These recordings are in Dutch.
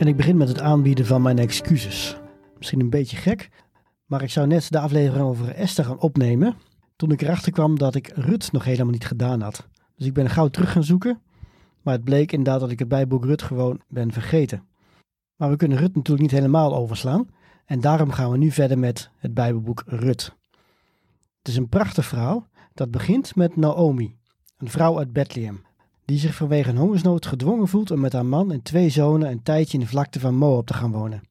En ik begin met het aanbieden van mijn excuses. Misschien een beetje gek, maar ik zou net de aflevering over Esther gaan opnemen. Toen ik erachter kwam dat ik Rut nog helemaal niet gedaan had. Dus ik ben gauw terug gaan zoeken. Maar het bleek inderdaad dat ik het bijboek Rut gewoon ben vergeten. Maar we kunnen Rut natuurlijk niet helemaal overslaan. En daarom gaan we nu verder met het Bijbelboek Rut. Het is een prachtig verhaal dat begint met Naomi, een vrouw uit Bethlehem die zich vanwege een hongersnood gedwongen voelt om met haar man en twee zonen een tijdje in de vlakte van Moab te gaan wonen.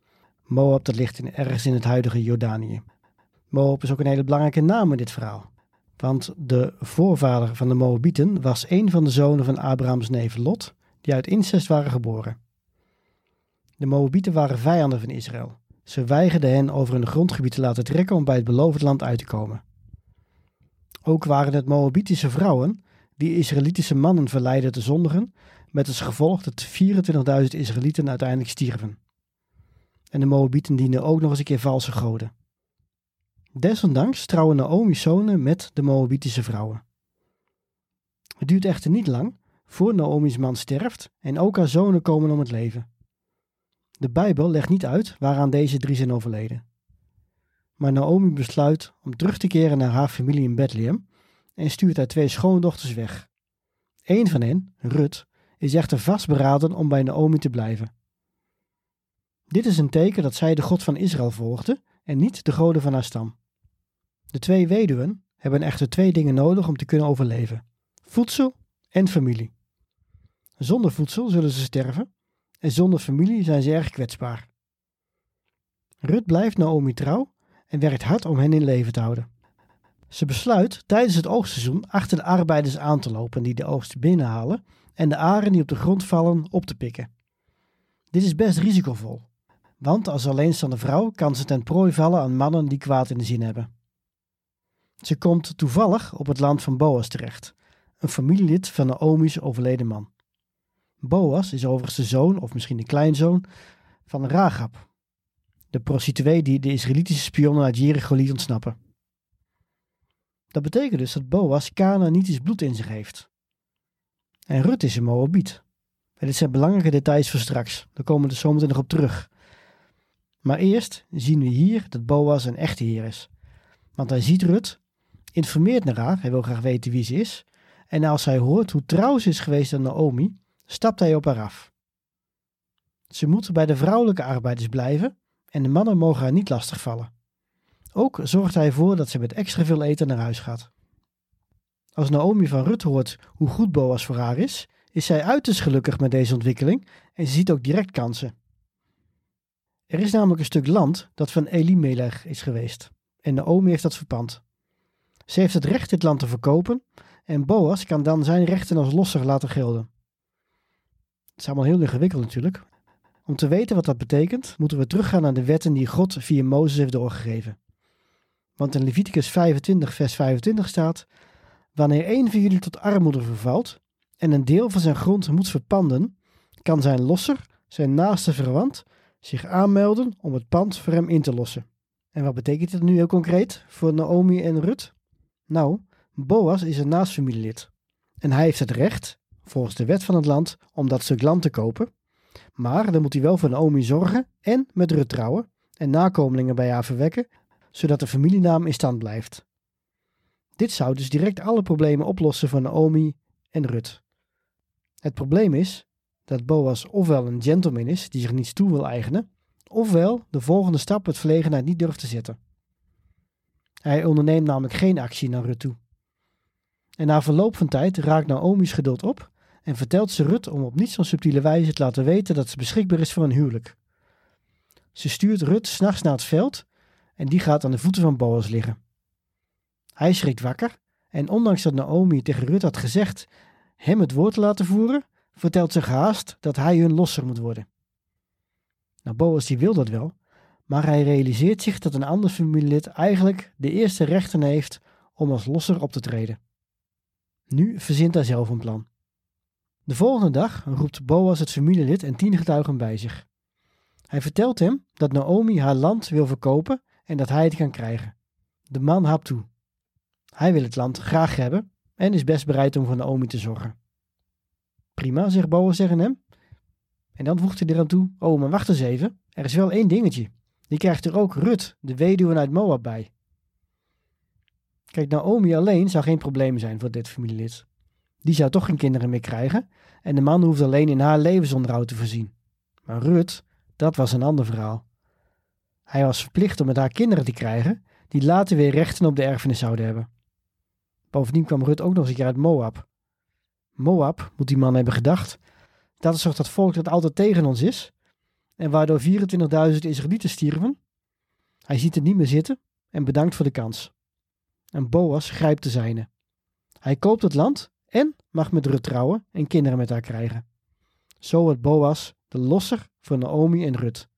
Moab dat ligt in, ergens in het huidige Jordanië. Moab is ook een hele belangrijke naam in dit verhaal. Want de voorvader van de Moabieten was een van de zonen van Abrahams neef Lot, die uit incest waren geboren. De Moabieten waren vijanden van Israël. Ze weigerden hen over hun grondgebied te laten trekken om bij het beloofd land uit te komen. Ook waren het Moabitische vrouwen die Israëlitische mannen verleiden te zondigen, met als gevolg dat 24.000 Israëlieten uiteindelijk stierven. En de Moabieten dienden ook nog eens een keer valse goden. Desondanks trouwen Naomi's zonen met de Moabitische vrouwen. Het duurt echter niet lang voor Naomi's man sterft en ook haar zonen komen om het leven. De Bijbel legt niet uit waaraan deze drie zijn overleden. Maar Naomi besluit om terug te keren naar haar familie in Bethlehem en stuurt haar twee schoondochters weg. Eén van hen, Rut, is echter vastberaden om bij Naomi te blijven. Dit is een teken dat zij de God van Israël volgde en niet de goden van haar stam. De twee weduwen hebben echter twee dingen nodig om te kunnen overleven: voedsel en familie. Zonder voedsel zullen ze sterven en zonder familie zijn ze erg kwetsbaar. Rut blijft Naomi trouw en werkt hard om hen in leven te houden. Ze besluit tijdens het oogstseizoen achter de arbeiders aan te lopen die de oogst binnenhalen en de aren die op de grond vallen op te pikken. Dit is best risicovol, want als alleenstaande vrouw kan ze ten prooi vallen aan mannen die kwaad in de zin hebben. Ze komt toevallig op het land van Boas terecht, een familielid van Naomi's overleden man. Boas is overigens de zoon, of misschien de kleinzoon, van Ragab, de prostituee die de Israëlitische spionnen uit Jericho liet ontsnappen. Dat betekent dus dat Boas Canaanitisch bloed in zich heeft. En Rut is een Moabiet. En dit zijn belangrijke details voor straks. Daar komen we dus zometeen nog op terug. Maar eerst zien we hier dat Boas een echte heer is. Want hij ziet Rut, informeert naar haar, hij wil graag weten wie ze is. En als hij hoort hoe trouw ze is geweest aan Naomi, stapt hij op haar af. Ze moet bij de vrouwelijke arbeiders blijven en de mannen mogen haar niet lastigvallen. Ook zorgt hij ervoor dat ze met extra veel eten naar huis gaat. Als Naomi van Rut hoort hoe goed Boas voor haar is, is zij uiterst gelukkig met deze ontwikkeling en ziet ook direct kansen. Er is namelijk een stuk land dat van Elimelech is geweest en Naomi heeft dat verpand. Ze heeft het recht dit land te verkopen en Boas kan dan zijn rechten als losser laten gelden. Het is allemaal heel ingewikkeld natuurlijk. Om te weten wat dat betekent, moeten we teruggaan naar de wetten die God via Mozes heeft doorgegeven. Want in Leviticus 25, vers 25 staat: Wanneer een van jullie tot armoede vervalt en een deel van zijn grond moet verpanden, kan zijn losser, zijn naaste verwant, zich aanmelden om het pand voor hem in te lossen. En wat betekent dit nu heel concreet voor Naomi en Rut? Nou, Boas is een naastfamilielid. En hij heeft het recht, volgens de wet van het land, om dat stuk land te kopen. Maar dan moet hij wel voor Naomi zorgen en met Rut trouwen en nakomelingen bij haar verwekken zodat de familienaam in stand blijft. Dit zou dus direct alle problemen oplossen van Naomi en Rut. Het probleem is dat Boas ofwel een gentleman is die zich niets toe wil eigenen, ofwel de volgende stap het verlegenheid niet durft te zetten. Hij onderneemt namelijk geen actie naar Rut toe. En na verloop van tijd raakt Naomi's geduld op en vertelt ze Rut om op niet zo'n subtiele wijze te laten weten dat ze beschikbaar is voor een huwelijk. Ze stuurt Rut s'nachts naar het veld en die gaat aan de voeten van Boas liggen. Hij schrikt wakker en ondanks dat Naomi tegen Rut had gezegd hem het woord te laten voeren, vertelt ze gehaast dat hij hun losser moet worden. Nou, Boas die wil dat wel, maar hij realiseert zich dat een ander familielid eigenlijk de eerste rechten heeft om als losser op te treden. Nu verzint hij zelf een plan. De volgende dag roept Boas het familielid en tien getuigen bij zich. Hij vertelt hem dat Naomi haar land wil verkopen en dat hij het kan krijgen. De man hapt toe. Hij wil het land graag hebben en is best bereid om voor Naomi te zorgen. Prima, zegt Boas tegen hem. En dan voegt hij eraan toe: Oh, maar wacht eens even. Er is wel één dingetje. Die krijgt er ook Rut, de weduwe uit Moab, bij. Kijk, Naomi alleen zou geen probleem zijn voor dit familielid. Die zou toch geen kinderen meer krijgen en de man hoeft alleen in haar levensonderhoud te voorzien. Maar Rut, dat was een ander verhaal. Hij was verplicht om met haar kinderen te krijgen, die later weer rechten op de erfenis zouden hebben. Bovendien kwam Rut ook nog eens een keer uit Moab. Moab, moet die man hebben gedacht, dat is toch dat volk dat altijd tegen ons is en waardoor 24.000 Israëlieten stierven? Hij ziet het niet meer zitten en bedankt voor de kans. En Boas grijpt de zijne. Hij koopt het land en mag met Rut trouwen en kinderen met haar krijgen. Zo wordt Boas de losser van Naomi en Rut.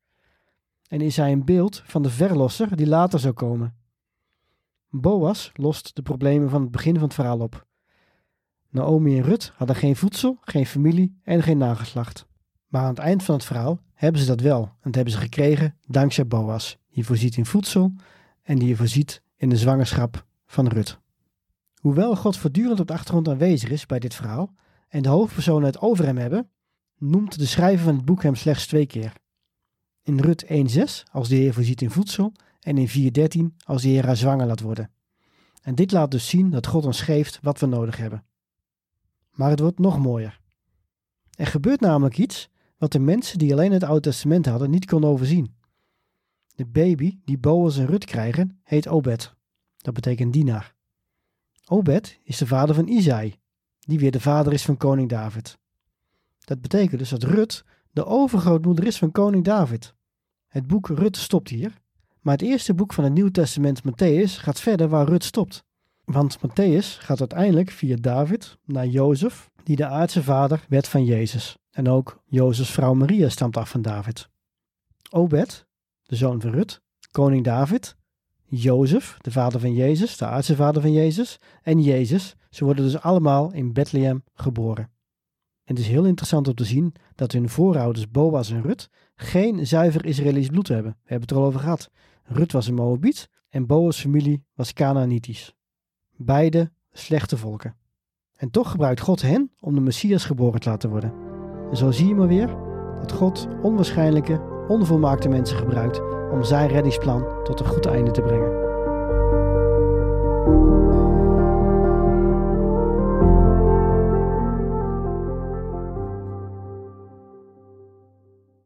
En is hij een beeld van de verlosser die later zou komen. Boas lost de problemen van het begin van het verhaal op. Naomi en Rut hadden geen voedsel, geen familie en geen nageslacht. Maar aan het eind van het verhaal hebben ze dat wel. En dat hebben ze gekregen dankzij Boas, die voorziet in voedsel en die je voorziet in de zwangerschap van Rut. Hoewel God voortdurend op de achtergrond aanwezig is bij dit verhaal en de hoofdpersonen het over hem hebben, noemt de schrijver van het boek hem slechts twee keer. In Rut 1:6 als de Heer voorziet in voedsel en in 4:13 als de Heer haar zwanger laat worden. En dit laat dus zien dat God ons geeft wat we nodig hebben. Maar het wordt nog mooier. Er gebeurt namelijk iets wat de mensen die alleen het Oude Testament hadden niet konden overzien. De baby die Boas en Rut krijgen heet Obed. Dat betekent dienaar. Obed is de vader van Isaï, die weer de vader is van koning David. Dat betekent dus dat Rut de overgrootmoeder is van koning David. Het boek Rut stopt hier, maar het eerste boek van het Nieuw Testament, Matthäus, gaat verder waar Rut stopt. Want Matthäus gaat uiteindelijk via David naar Jozef, die de aardse vader werd van Jezus. En ook Jozefs vrouw Maria stamt af van David. Obed, de zoon van Rut, koning David, Jozef, de vader van Jezus, de aardse vader van Jezus, en Jezus. Ze worden dus allemaal in Bethlehem geboren. Het is heel interessant om te zien dat hun voorouders Boas en Rut geen zuiver Israëlisch bloed hebben. We hebben het er al over gehad. Rut was een Moabiet en Boas' familie was Canaanitisch. Beide slechte volken. En toch gebruikt God hen om de Messias geboren te laten worden. En zo zie je maar weer dat God onwaarschijnlijke, onvolmaakte mensen gebruikt om zijn reddingsplan tot een goed einde te brengen.